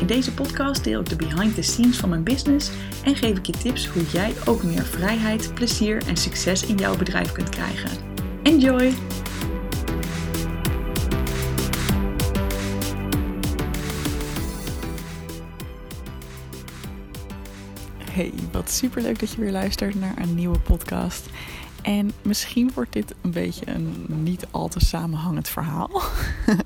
In deze podcast deel ik de behind the scenes van mijn business en geef ik je tips hoe jij ook meer vrijheid, plezier en succes in jouw bedrijf kunt krijgen. Enjoy! Hey, wat super leuk dat je weer luistert naar een nieuwe podcast. En misschien wordt dit een beetje een niet al te samenhangend verhaal.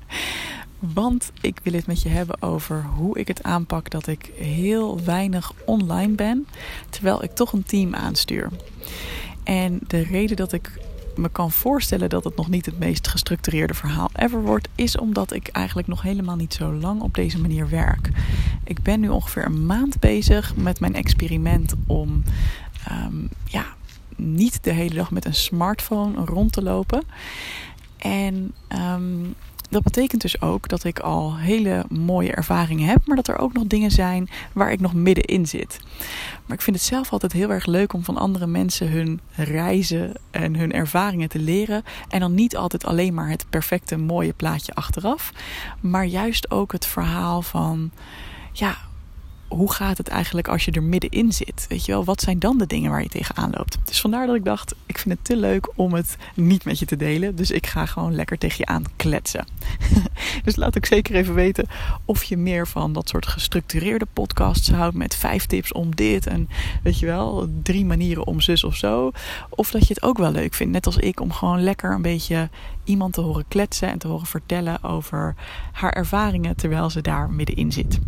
Want ik wil het met je hebben over hoe ik het aanpak dat ik heel weinig online ben, terwijl ik toch een team aanstuur. En de reden dat ik me kan voorstellen dat het nog niet het meest gestructureerde verhaal ever wordt, is omdat ik eigenlijk nog helemaal niet zo lang op deze manier werk. Ik ben nu ongeveer een maand bezig met mijn experiment om ehm, ja, niet de hele dag met een smartphone rond te lopen. En um, dat betekent dus ook dat ik al hele mooie ervaringen heb, maar dat er ook nog dingen zijn waar ik nog middenin zit. Maar ik vind het zelf altijd heel erg leuk om van andere mensen hun reizen en hun ervaringen te leren. En dan niet altijd alleen maar het perfecte mooie plaatje achteraf, maar juist ook het verhaal van ja, hoe gaat het eigenlijk als je er middenin zit? Weet je wel, wat zijn dan de dingen waar je tegenaan loopt? Dus vandaar dat ik dacht, ik vind het te leuk om het niet met je te delen. Dus ik ga gewoon lekker tegen je aan kletsen. dus laat ik zeker even weten of je meer van dat soort gestructureerde podcasts houdt met vijf tips om dit en weet je wel, drie manieren om zus of zo. Of dat je het ook wel leuk vindt, net als ik, om gewoon lekker een beetje iemand te horen kletsen en te horen vertellen over haar ervaringen terwijl ze daar middenin zit.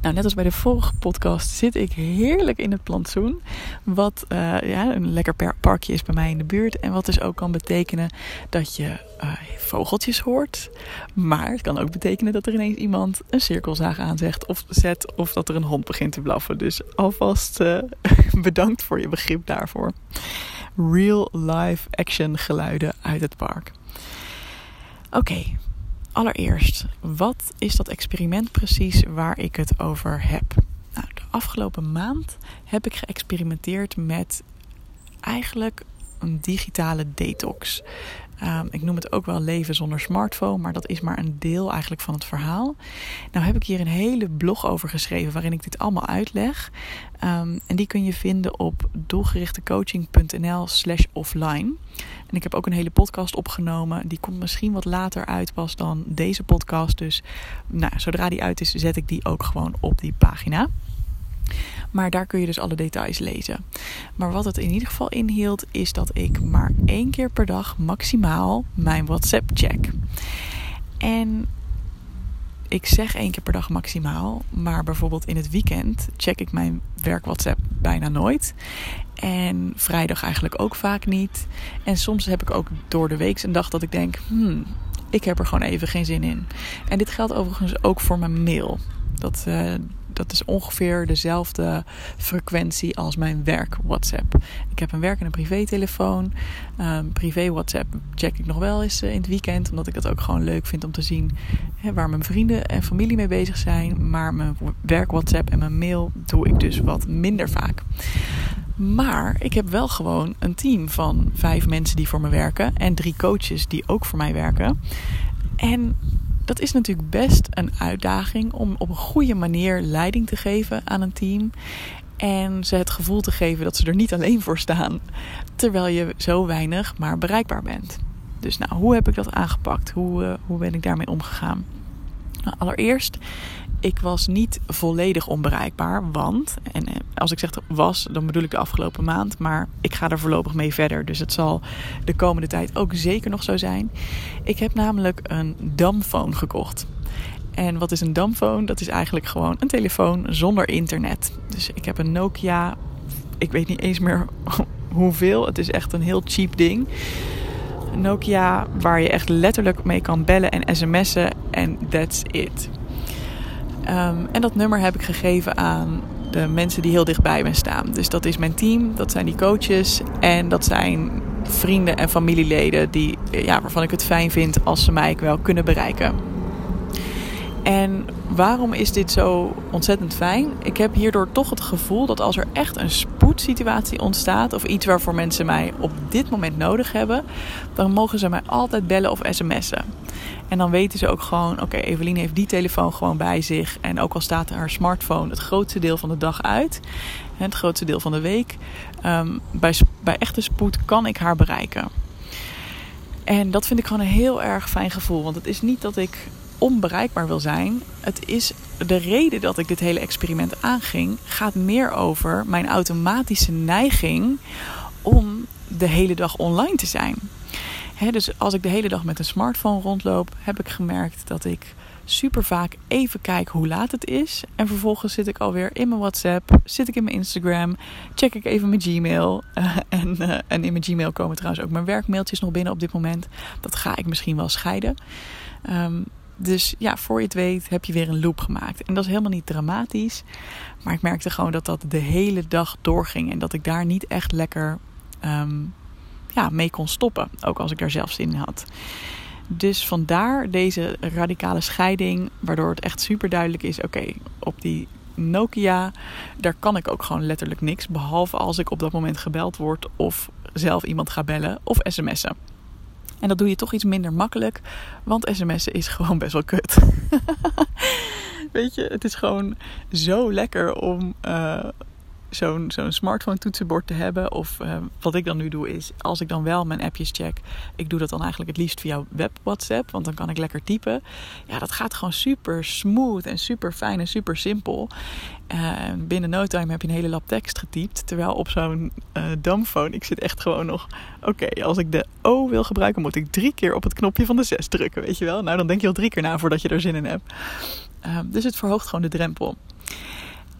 Nou, net als bij de vorige podcast zit ik heerlijk in het plantsoen. Wat uh, ja, een lekker parkje is bij mij in de buurt. En wat dus ook kan betekenen dat je uh, vogeltjes hoort. Maar het kan ook betekenen dat er ineens iemand een cirkelzaag aanzegt of zet. Of dat er een hond begint te blaffen. Dus alvast uh, bedankt voor je begrip daarvoor. Real life action geluiden uit het park. Oké, Allereerst, wat is dat experiment precies waar ik het over heb? Nou, de afgelopen maand heb ik geëxperimenteerd met eigenlijk een digitale detox. Ehm, ik noem het ook wel leven zonder smartphone, maar dat is maar een deel eigenlijk van het verhaal. Nou heb ik hier een hele blog over geschreven waarin ik dit allemaal uitleg. Ehm, en die kun je vinden op doelgerichtecoaching.nl slash offline. En ik heb ook een hele podcast opgenomen. Die komt misschien wat later uit pas dan deze podcast. Dus nou, zodra die uit is, zet ik die ook gewoon op die pagina. Maar daar kun je dus alle details lezen. Maar wat het in ieder geval inhield, is dat ik maar één keer per dag maximaal mijn WhatsApp check. En ik zeg één keer per dag maximaal, maar bijvoorbeeld in het weekend check ik mijn werk WhatsApp bijna nooit. En vrijdag eigenlijk ook vaak niet. En soms heb ik ook door de week een dag dat ik denk: hmm, ik heb er gewoon even geen zin in. En dit geldt overigens ook voor mijn mail. Dat, uh, dat is ongeveer dezelfde frequentie als mijn werk WhatsApp. Ik heb een werk- en een privé-telefoon. Um, privé WhatsApp check ik nog wel eens eh, in het weekend, omdat ik dat ook gewoon leuk vind om te zien waar mijn vrienden en familie mee bezig zijn. Maar mijn werk WhatsApp en mijn mail doe ik dus wat minder vaak. Maar ik heb wel gewoon een team van vijf mensen die voor me werken en drie coaches die ook voor mij werken. En dat is natuurlijk best een uitdaging om op een goede manier leiding te geven aan een team. En ze het gevoel te geven dat ze er niet alleen voor staan. Terwijl je zo weinig maar bereikbaar bent. Dus nou, hoe heb ik dat aangepakt? Hoe, uh, hoe ben ik daarmee omgegaan? Nou, allereerst ik was niet volledig onbereikbaar. Want, en eh, als ik zeg was, dan bedoel ik de afgelopen maand. Maar ik ga er voorlopig mee verder. Dus het zal de komende tijd ook zeker nog zo zijn. Ik heb namelijk een damphone gekocht. En wat is een damphone? Dat is eigenlijk gewoon een telefoon zonder internet. Dus ik heb een Nokia. Ik weet niet eens meer hoeveel. Het is echt een heel cheap ding. Nokia waar je echt letterlijk mee kan bellen en sms'en en that's it. Um, en dat nummer heb ik gegeven aan de mensen die heel dichtbij me staan. Dus dat is mijn team, dat zijn die coaches en dat zijn vrienden en familieleden die, ja, waarvan ik het fijn vind als ze mij wel kunnen bereiken. En waarom is dit zo ontzettend fijn? Ik heb hierdoor toch het gevoel dat als er echt een spoedsituatie ontstaat of iets waarvoor mensen mij op dit moment nodig hebben, dan mogen ze mij altijd bellen of sms'en. En dan weten ze ook gewoon: oké, Evelien heeft die telefoon gewoon bij zich. En ook al staat haar smartphone het grootste deel van de dag uit, het grootste deel van de week, um, bij, bij echte spoed kan ik haar bereiken. En dat vind ik gewoon een heel erg fijn gevoel. Want het is niet dat ik onbereikbaar wil zijn. Het is de reden dat ik dit hele experiment aanging, gaat meer over mijn automatische neiging om de hele dag online te zijn. Dus als ik de hele dag met een smartphone rondloop, heb ik gemerkt dat ik super vaak even kijk hoe laat het is. En vervolgens zit ik alweer in mijn WhatsApp, zit ik in mijn Instagram, check ik even mijn Gmail. En, uh, en in mijn Gmail komen trouwens ook mijn werkmailtjes nog binnen op dit moment. Dat ga ik misschien wel scheiden. Um, dus ja, voor je het weet heb je weer een loop gemaakt. En dat is helemaal niet dramatisch. Maar ik merkte gewoon dat dat de hele dag doorging. En dat ik daar niet echt lekker um, ja, mee kon stoppen. Ook als ik daar zelf zin in had. Dus vandaar deze radicale scheiding. Waardoor het echt super duidelijk is. Oké, op die Nokia, daar kan ik ook gewoon letterlijk niks. Behalve als ik op dat moment gebeld word. Of zelf iemand ga bellen. Of sms'en. En dat doe je toch iets minder makkelijk, want sms'en is gewoon best wel kut. Weet je, het is gewoon zo lekker om uh, zo'n zo'n smartphone toetsenbord te hebben. Of uh, wat ik dan nu doe is, als ik dan wel mijn appjes check, ik doe dat dan eigenlijk het liefst via web WhatsApp, want dan kan ik lekker typen. Ja, dat gaat gewoon super smooth en super fijn en super simpel. Uh, binnen no time heb je een hele lap tekst getypt. Terwijl op zo'n uh, dumbphone, ik zit echt gewoon nog... Oké, als ik de O wil gebruiken, moet ik drie keer op het knopje van de 6 drukken, weet je wel? Nou, dan denk je al drie keer na voordat je er zin in hebt. Uh, dus het verhoogt gewoon de drempel.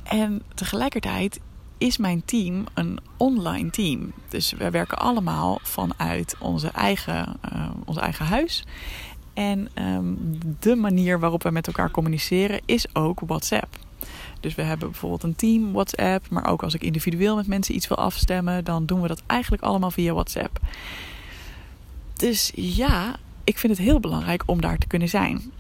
En tegelijkertijd is mijn team een online team. Dus we werken allemaal vanuit onze eigen, uh, ons eigen huis. En um, de manier waarop we met elkaar communiceren is ook WhatsApp. Dus we hebben bijvoorbeeld een team WhatsApp, maar ook als ik individueel met mensen iets wil afstemmen, dan doen we dat eigenlijk allemaal via WhatsApp. Dus ja, ik vind het heel belangrijk om daar te kunnen zijn.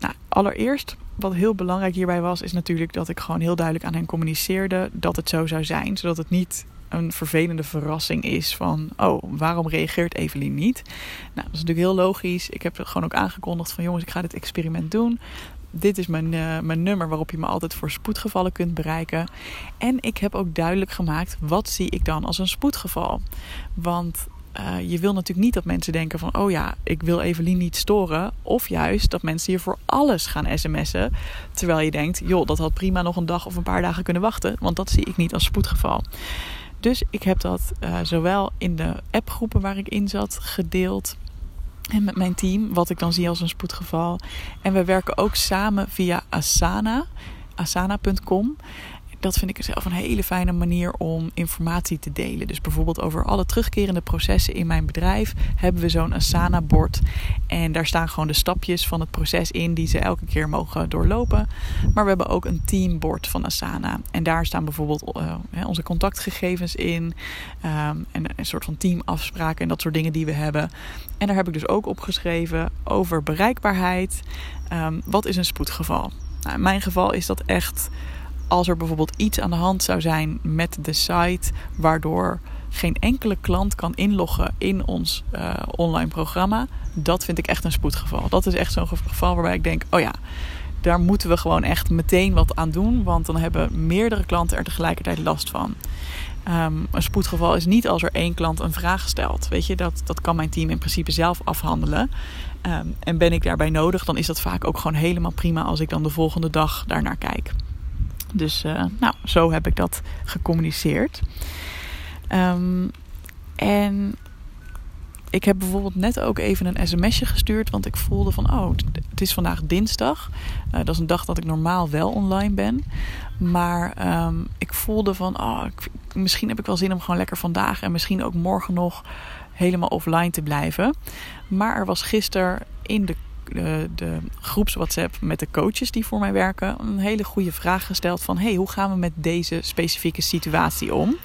Nou, allereerst, wat heel belangrijk hierbij was, is natuurlijk dat ik gewoon heel duidelijk aan hen communiceerde dat het zo zou zijn. Zodat het niet een vervelende verrassing is van, oh, waarom reageert Evelien niet? Nou, dat is natuurlijk heel logisch. Ik heb gewoon ook aangekondigd van, jongens, ik ga dit experiment doen dit is mijn, uh, mijn nummer waarop je me altijd voor spoedgevallen kunt bereiken. En ik heb ook duidelijk gemaakt wat zie ik dan als een spoedgeval. Want uh, je wil natuurlijk niet dat mensen denken van... oh ja, ik wil Evelien niet storen. Of juist dat mensen hier voor alles gaan sms'en. Terwijl je denkt, joh, dat had prima nog een dag of een paar dagen kunnen wachten. Want dat zie ik niet als spoedgeval. Dus ik heb dat uh, zowel in de appgroepen waar ik in zat gedeeld... En met mijn team, wat ik dan zie als een spoedgeval. En we werken ook samen via Asana, asana.com dat vind ik zelf een hele fijne manier om informatie te delen. Dus bijvoorbeeld over alle terugkerende processen in mijn bedrijf hebben we zo'n Asana-bord. En daar staan gewoon de stapjes van het proces in die ze elke keer mogen doorlopen. Maar we hebben ook een teambord van Asana. En daar staan bijvoorbeeld uh, onze contactgegevens in. Um, en een soort van teamafspraken en dat soort dingen die we hebben. En daar heb ik dus ook opgeschreven over bereikbaarheid. Um, wat is een spoedgeval? Nou, in mijn geval is dat echt als er bijvoorbeeld iets aan de hand zou zijn met de site, waardoor geen enkele klant kan inloggen in ons uh, online programma, dat vind ik echt een spoedgeval. Dat is echt zo'n geval waarbij ik denk: oh ja, daar moeten we gewoon echt meteen wat aan doen, want dan hebben meerdere klanten er tegelijkertijd last van. Um, een spoedgeval is niet als er één klant een vraag stelt. Weet je, dat, dat kan mijn team in principe zelf afhandelen. Um, en ben ik daarbij nodig, dan is dat vaak ook gewoon helemaal prima als ik dan de volgende dag daarnaar kijk. Dus uh, nou, zo heb ik dat gecommuniceerd. Um, en ik heb bijvoorbeeld net ook even een sms'je gestuurd. Want ik voelde van, oh, het is vandaag dinsdag. Uh, dat is een dag dat ik normaal wel online ben. Maar um, ik voelde van, oh, misschien heb ik wel zin om gewoon lekker vandaag en misschien ook morgen nog helemaal offline te blijven. Maar er was gisteren in de de, de groeps WhatsApp met de coaches die voor mij werken een hele goede vraag gesteld van hey, hoe gaan we met deze specifieke situatie om?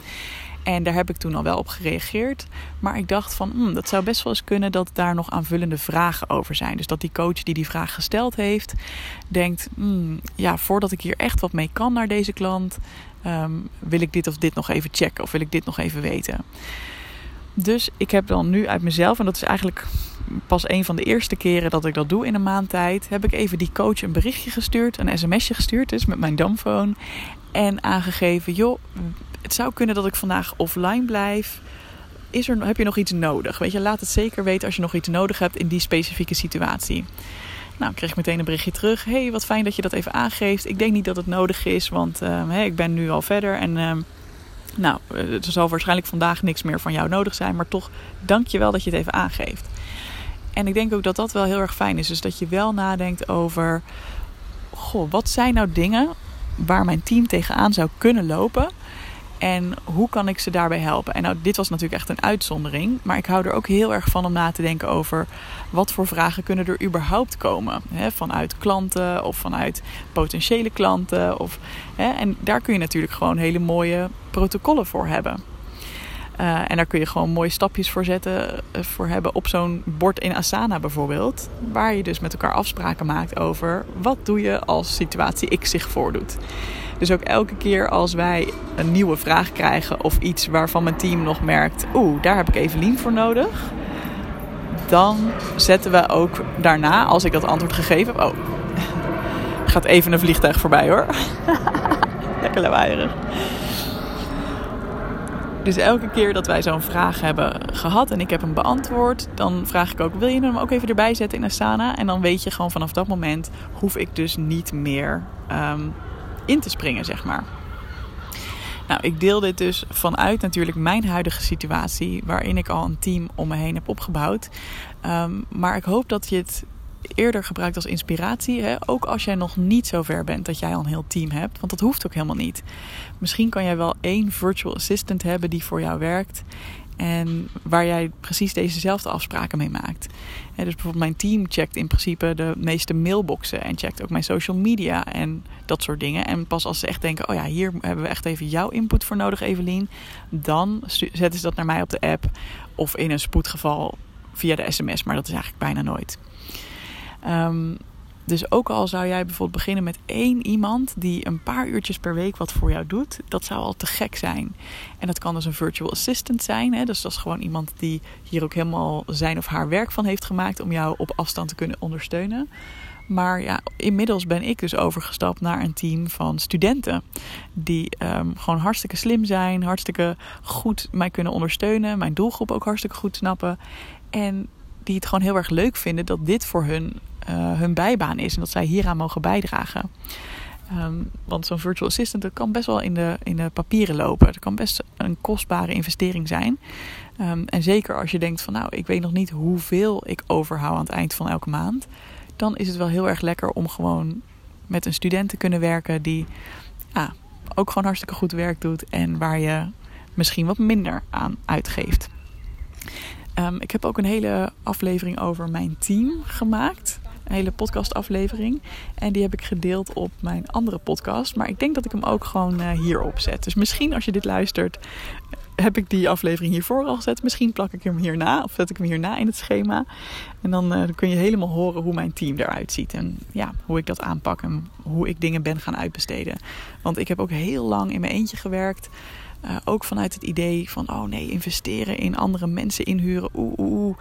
En daar heb ik toen al wel op gereageerd. Maar ik dacht van, hmm, dat zou best wel eens kunnen dat daar nog aanvullende vragen over zijn. Dus dat die coach die die vraag gesteld heeft, denkt, hmm, ja, voordat ik hier echt wat mee kan naar deze klant, ehm, wil ik dit of dit nog even checken of wil ik dit nog even weten. Dus ik heb dan nu uit mezelf, en dat is eigenlijk pas een van de eerste keren dat ik dat doe in een maand tijd, heb ik even die coach een berichtje gestuurd, een sms'je gestuurd, dus met mijn damphone. En aangegeven, joh, het zou kunnen dat ik vandaag offline blijf. Is er, heb je nog iets nodig? Weet je, laat het zeker weten als je nog iets nodig hebt in die specifieke situatie. Nou, ik kreeg meteen een berichtje terug. hey, wat fijn dat je dat even aangeeft. Ik denk niet dat het nodig is, want uh, ik ben nu al verder. En uh, nou, er zal waarschijnlijk vandaag niks meer van jou nodig zijn. Maar toch, dank je wel dat je het even aangeeft. En ik denk ook dat dat wel heel erg fijn is. Dus dat je wel nadenkt over... Goh, wat zijn nou dingen waar mijn team tegenaan zou kunnen lopen... En hoe kan ik ze daarbij helpen? En nou, dit was natuurlijk echt een uitzondering. Maar ik hou er ook heel erg van om na te denken over wat voor vragen kunnen er überhaupt komen. Vanuit klanten of vanuit potentiële klanten. Of? En daar kun je natuurlijk gewoon hele mooie protocollen voor hebben. Uh, en daar kun je gewoon mooie stapjes voor zetten, uh, voor hebben op zo'n bord in Asana bijvoorbeeld. Waar je dus met elkaar afspraken maakt over wat doe je als situatie X zich voordoet. Dus ook elke keer als wij een nieuwe vraag krijgen of iets waarvan mijn team nog merkt, oeh, daar heb ik Evelien voor nodig. Dan zetten we ook daarna, als ik dat antwoord gegeven heb, oh, gaat even een vliegtuig voorbij hoor. Lekker lawaaierig. Dus elke keer dat wij zo'n vraag hebben gehad en ik heb hem beantwoord, dan vraag ik ook: wil je hem ook even erbij zetten in Asana? En dan weet je gewoon vanaf dat moment hoef ik dus niet meer um, in te springen, zeg maar. Nou, ik deel dit dus vanuit natuurlijk mijn huidige situatie, waarin ik al een team om me heen heb opgebouwd. Um, maar ik hoop dat je het eerder gebruikt als inspiratie. Hè? Ook als jij nog niet zo ver bent dat jij al een heel team hebt. Want dat hoeft ook helemaal niet. Misschien kan jij wel één virtual assistant hebben die voor jou werkt. En waar jij precies dezezelfde afspraken mee maakt. dus bijvoorbeeld mijn team checkt in principe de meeste mailboxen. En checkt ook mijn social media en dat soort dingen. En pas als ze echt denken, oh ja, hier hebben we echt even jouw input voor nodig Evelien. Dan zetten ze dat naar mij op de app. Of in een spoedgeval via de sms. Maar dat is eigenlijk bijna nooit. Um, dus ook al zou jij bijvoorbeeld beginnen met één iemand die een paar uurtjes per week wat voor jou doet, dat zou al te gek zijn. En dat kan dus een virtual assistant zijn. Hè? Dus dat is gewoon iemand die hier ook helemaal zijn of haar werk van heeft gemaakt om jou op afstand te kunnen ondersteunen. Maar ja, inmiddels ben ik dus overgestapt naar een team van studenten. Die um, gewoon hartstikke slim zijn, hartstikke goed mij kunnen ondersteunen. Mijn doelgroep ook hartstikke goed snappen. En die het gewoon heel erg leuk vinden dat dit voor hun uh, hun bijbaan is en dat zij hieraan mogen bijdragen. Um, want zo'n virtual assistant dat kan best wel in de, in de papieren lopen. Dat kan best een kostbare investering zijn. Um, en zeker als je denkt van nou, ik weet nog niet hoeveel ik overhoud aan het eind van elke maand. Dan is het wel heel erg lekker om gewoon met een student te kunnen werken die ook gewoon hartstikke goed werk doet. En waar je misschien wat minder aan uitgeeft. Um, ik heb ook een hele aflevering over mijn team gemaakt. Een hele podcastaflevering. En die heb ik gedeeld op mijn andere podcast. Maar ik denk dat ik hem ook gewoon uh, hierop zet. Dus misschien als je dit luistert, heb ik die aflevering hiervoor al gezet. Misschien plak ik hem hierna of zet ik hem hierna in het schema. En dan, uh, dan kun je helemaal horen hoe mijn team eruit ziet. En ja, hoe ik dat aanpak en hoe ik dingen ben gaan uitbesteden. Want ik heb ook heel lang in mijn eentje gewerkt. Uh, ook vanuit het idee van, oh nee, investeren in andere mensen inhuren. Oeh, oeh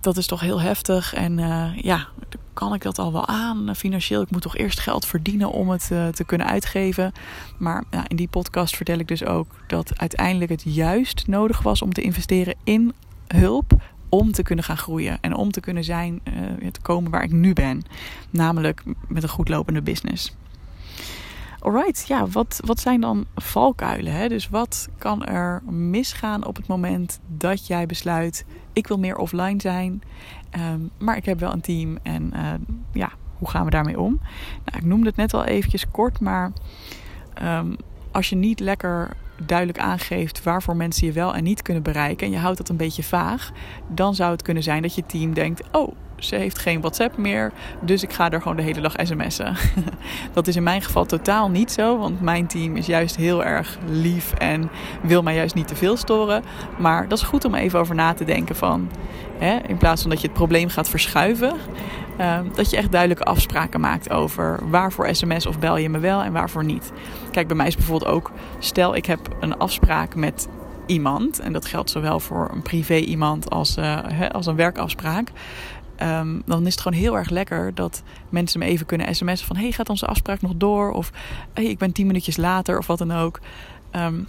dat is toch heel heftig. En uh, ja, kan ik dat al wel aan financieel? Ik moet toch eerst geld verdienen om het te kunnen uitgeven. Maar in die podcast vertel ik dus ook dat uiteindelijk het juist nodig was om te investeren in hulp. Om te kunnen gaan groeien en om te kunnen zijn, te komen waar ik nu ben. Namelijk met een goed lopende business. Alright, ja, wat, wat zijn dan valkuilen? Hè? Dus wat kan er misgaan op het moment dat jij besluit: ik wil meer offline zijn, um, maar ik heb wel een team en uh, ja, hoe gaan we daarmee om? Nou, ik noemde het net al eventjes kort, maar um, als je niet lekker duidelijk aangeeft waarvoor mensen je wel en niet kunnen bereiken en je houdt dat een beetje vaag, dan zou het kunnen zijn dat je team denkt: oh, ze heeft geen WhatsApp meer, dus ik ga er gewoon de hele dag sms'en. dat is in mijn geval totaal niet zo, want mijn team is juist heel erg lief en wil mij juist niet te veel storen. Maar dat is goed om even over na te denken van, hè, in plaats van dat je het probleem gaat verschuiven, uh, dat je echt duidelijke afspraken maakt over waarvoor sms of bel je me wel en waarvoor niet. Kijk, bij mij is bijvoorbeeld ook, stel ik heb een afspraak met iemand, en dat geldt zowel voor een privé iemand als, uh, als een werkafspraak. Um, dan is het gewoon heel erg lekker dat mensen me even kunnen sms'en van... hey, gaat onze afspraak nog door? Of hey, ik ben tien minuutjes later of wat dan ook. Um,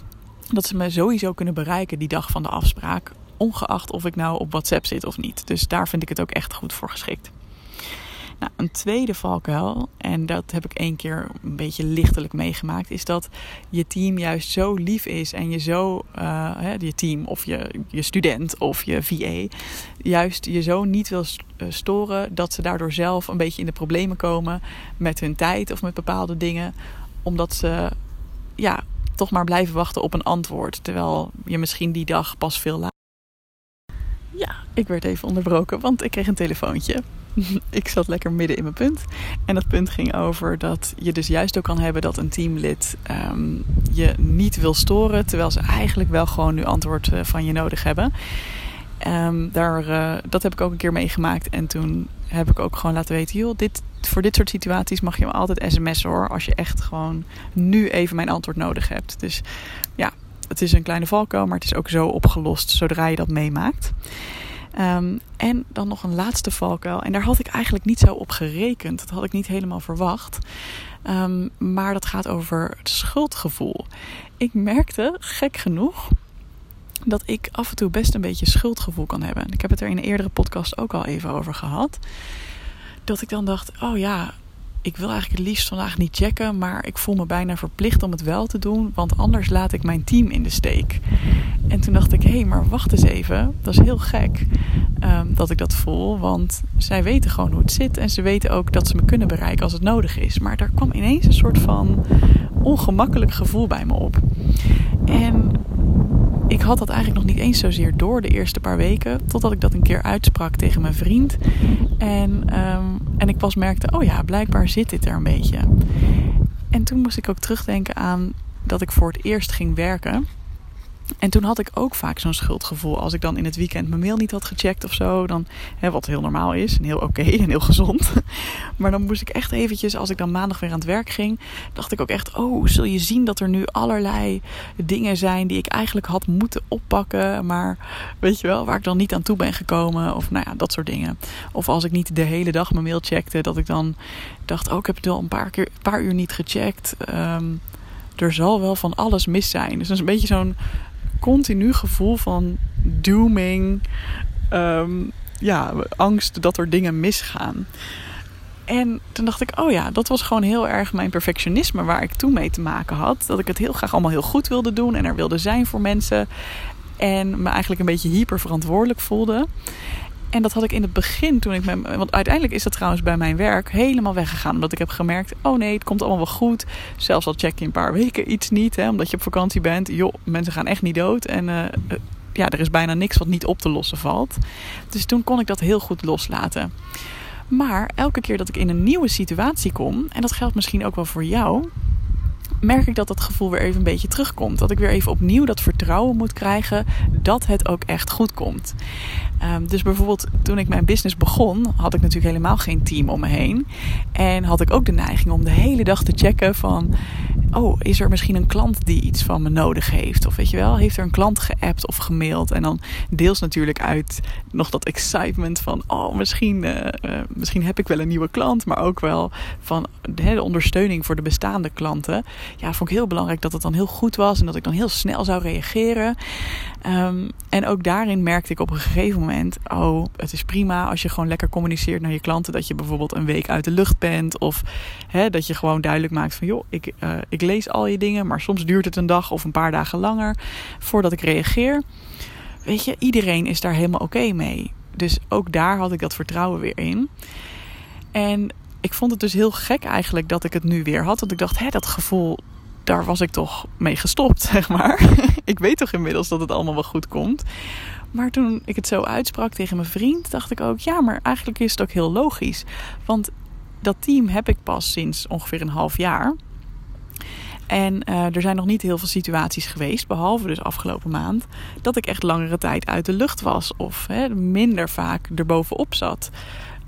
dat ze me sowieso kunnen bereiken die dag van de afspraak... ongeacht of ik nou op WhatsApp zit of niet. Dus daar vind ik het ook echt goed voor geschikt. Nou, een tweede valkuil, en dat heb ik één keer een beetje lichtelijk meegemaakt, is dat je team juist zo lief is en je zo, uh, je team of je, je student of je VA, juist je zo niet wil eh, storen dat ze daardoor zelf een beetje in de problemen komen met hun tijd of met bepaalde dingen, omdat ze ja, toch maar blijven wachten op een antwoord, terwijl je misschien die dag pas veel later. Ja, ik werd even onderbroken, want ik kreeg een telefoontje. ik zat lekker midden in mijn punt. En dat punt ging over dat je dus juist ook kan hebben dat een teamlid um, je niet wil storen, terwijl ze eigenlijk wel gewoon nu antwoord eh, van je nodig hebben. Um, daar, uh, dat heb ik ook een keer meegemaakt. En toen heb ik ook gewoon laten weten: joh, dit, voor dit soort situaties mag je me altijd sms'en hoor. Als je echt gewoon nu even mijn antwoord nodig hebt. Dus ja, het is een kleine valkuil, maar het is ook zo opgelost zodra je dat meemaakt. Um, en dan nog een laatste valkuil. En daar had ik eigenlijk niet zo op gerekend. Dat had ik niet helemaal verwacht. Um, maar dat gaat over het schuldgevoel. Ik merkte, gek genoeg, dat ik af en toe best een beetje schuldgevoel kan hebben. Ik heb het er in een eerdere podcast ook al even over gehad. Dat ik dan dacht: oh ja, ik wil eigenlijk het liefst vandaag niet checken, maar ik voel me bijna verplicht om het wel te doen, want anders laat ik mijn team in de steek. En toen dacht ik, hé, hey, maar wacht eens even, dat is heel gek um, dat ik dat voel, want zij weten gewoon hoe het zit en ze weten ook dat ze me kunnen bereiken als het nodig is. Maar daar kwam ineens een soort van ongemakkelijk gevoel bij me op. En ik had dat eigenlijk nog niet eens zozeer door de eerste paar weken. Totdat ik dat een keer uitsprak tegen mijn vriend. En, um, en ik pas merkte, oh ja, blijkbaar zit dit er een beetje. En toen moest ik ook terugdenken aan dat ik voor het eerst ging werken. En toen had ik ook vaak zo'n schuldgevoel. Als ik dan in het weekend mijn mail niet had gecheckt of zo. Dan, hè, wat heel normaal is en heel oké en heel gezond. Maar dan moest ik echt eventjes, als ik dan maandag weer aan het werk ging. Dacht ik ook echt, oh, zul je zien dat er nu allerlei dingen zijn die ik eigenlijk had moeten oppakken. Maar weet je wel, waar ik dan niet aan toe ben gekomen. Of nou ja, dat soort dingen. Of als ik niet de hele dag mijn mail checkte. Dat ik dan dacht, oh, ik heb het al een paar, keer, paar uur niet gecheckt. Um, er zal wel van alles mis zijn. Dus dat is een beetje zo'n continu gevoel van dooming. Um, ja, angst dat er dingen misgaan. En toen dacht ik, oh ja, dat was gewoon heel erg mijn perfectionisme waar ik toen mee te maken had. Dat ik het heel graag allemaal heel goed wilde doen en er wilde zijn voor mensen. En me eigenlijk een beetje hyper verantwoordelijk voelde. En dat had ik in het begin toen ik me. Want uiteindelijk is dat trouwens bij mijn werk helemaal weggegaan. Omdat ik heb gemerkt: oh nee, het komt allemaal wel goed. Zelfs al check je een paar weken iets niet, hè, omdat je op vakantie bent. Joh, mensen gaan echt niet dood. En uh, ja, er is bijna niks wat niet op te lossen valt. Dus toen kon ik dat heel goed loslaten. Maar elke keer dat ik in een nieuwe situatie kom, en dat geldt misschien ook wel voor jou, merk ik dat dat gevoel weer even een beetje terugkomt. Dat ik weer even opnieuw dat vertrouwen moet krijgen dat het ook echt goed komt. Um, dus bijvoorbeeld toen ik mijn business begon, had ik natuurlijk helemaal geen team om me heen. En had ik ook de neiging om de hele dag te checken van... Oh, is er misschien een klant die iets van me nodig heeft? Of weet je wel, heeft er een klant geappt of gemaild? En dan deels natuurlijk uit nog dat excitement van... Oh, misschien, uh, uh, misschien heb ik wel een nieuwe klant. Maar ook wel van de ondersteuning voor de bestaande klanten. Ja, vond ik heel belangrijk dat het dan heel goed was. En dat ik dan heel snel zou reageren. Um, en ook daarin merkte ik op een gegeven moment: oh, het is prima als je gewoon lekker communiceert naar je klanten. Dat je bijvoorbeeld een week uit de lucht bent. Of hè, dat je gewoon duidelijk maakt van: joh, ik, uh, ik lees al je dingen. Maar soms duurt het een dag of een paar dagen langer voordat ik reageer. Weet je, iedereen is daar helemaal oké mee. Dus ook daar had ik dat vertrouwen weer in. En ik vond het dus heel gek eigenlijk dat ik het nu weer had. Want ik dacht, hé, dat gevoel, daar was ik toch mee gestopt, zeg maar. ik weet toch inmiddels dat het allemaal wel goed komt. Maar toen ik het zo uitsprak tegen mijn vriend, dacht ik ook: ja, maar eigenlijk is het ook heel logisch. Want dat team heb ik pas sinds ongeveer een half jaar. En uh, er zijn nog niet heel veel situaties geweest, behalve dus afgelopen maand, dat ik echt langere tijd uit de lucht was of hè, minder vaak erbovenop zat.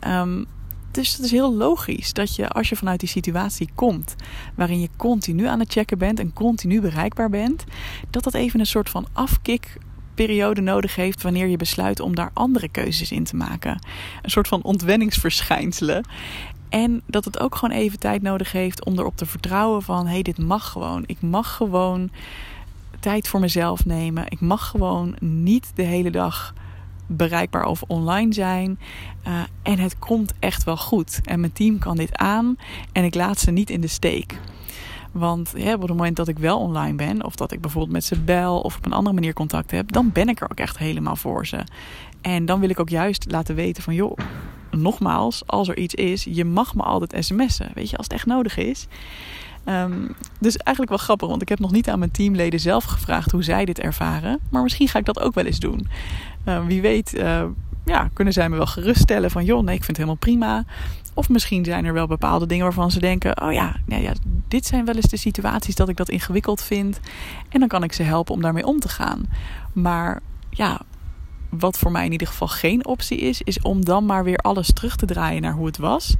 Um, dus het is heel logisch dat je als je vanuit die situatie komt, waarin je continu aan het checken bent en continu bereikbaar bent, dat dat even een soort van afkikperiode nodig heeft wanneer je besluit om daar andere keuzes in te maken. Een soort van ontwenningsverschijnselen. En dat het ook gewoon even tijd nodig heeft om erop te vertrouwen van hé, hey, dit mag gewoon. Ik mag gewoon tijd voor mezelf nemen. Ik mag gewoon niet de hele dag bereikbaar of online zijn. Uh, en het komt echt wel goed. En mijn team kan dit aan en ik laat ze niet in de steek. Want op het moment dat ik wel online ben, of dat ik bijvoorbeeld met ze bel of op een andere manier contact heb, dan ben ik er ook echt helemaal voor ze. En dan wil ik ook juist laten weten van joh, nogmaals, als er iets is, je mag me altijd sms'en. Weet je, als het echt nodig is. Um, dus eigenlijk wel grappig, want ik heb nog niet aan mijn teamleden zelf gevraagd hoe zij dit ervaren. Maar misschien ga ik dat ook wel eens doen. Uh, wie weet, uh, ja, kunnen zij me wel geruststellen van joh, nee, ik vind het helemaal prima. Of misschien zijn er wel bepaalde dingen waarvan ze denken: oh ja, ja, dit zijn wel eens de situaties dat ik dat ingewikkeld vind. En dan kan ik ze helpen om daarmee om te gaan. Maar ja, wat voor mij in ieder geval geen optie is, is om dan maar weer alles terug te draaien naar hoe het was.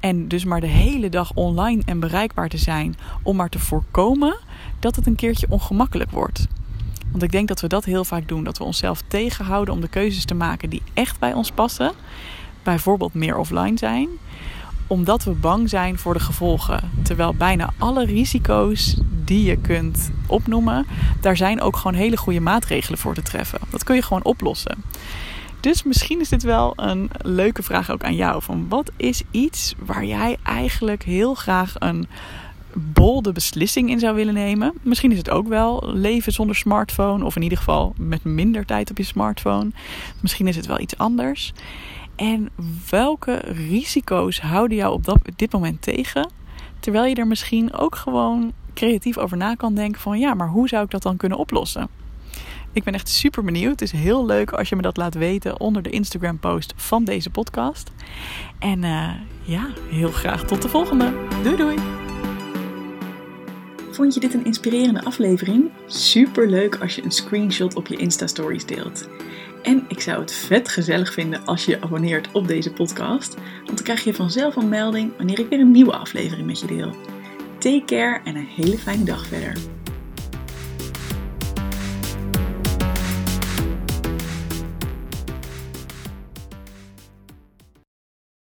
En dus maar de hele dag online en bereikbaar te zijn om maar te voorkomen dat het een keertje ongemakkelijk wordt. Want ik denk dat we dat heel vaak doen. Dat we onszelf tegenhouden om de keuzes te maken die echt bij ons passen. Bijvoorbeeld meer offline zijn omdat we bang zijn voor de gevolgen. Terwijl bijna alle risico's die je kunt opnoemen, daar zijn ook gewoon hele goede maatregelen voor te treffen. Dat kun je gewoon oplossen. Dus misschien is dit wel een leuke vraag ook aan jou. Van wat is iets waar jij eigenlijk heel graag een bolde beslissing in zou willen nemen? Misschien is het ook wel leven zonder smartphone. Of in ieder geval met minder tijd op je smartphone. Misschien is het wel iets anders. En welke risico's houden jou op dat, dit moment tegen? Terwijl je er misschien ook gewoon creatief over na kan denken van ja, maar hoe zou ik dat dan kunnen oplossen? Ik ben echt super benieuwd. Het is heel leuk als je me dat laat weten onder de Instagram post van deze podcast. En uh, ja, heel graag tot de volgende. Doei doei! Vond je dit een inspirerende aflevering? Super leuk als je een screenshot op je Insta Stories deelt. En ik zou het vet gezellig vinden als je je abonneert op deze podcast, want dan krijg je vanzelf een melding wanneer ik weer een nieuwe aflevering met je deel. Take care en een hele fijne dag verder.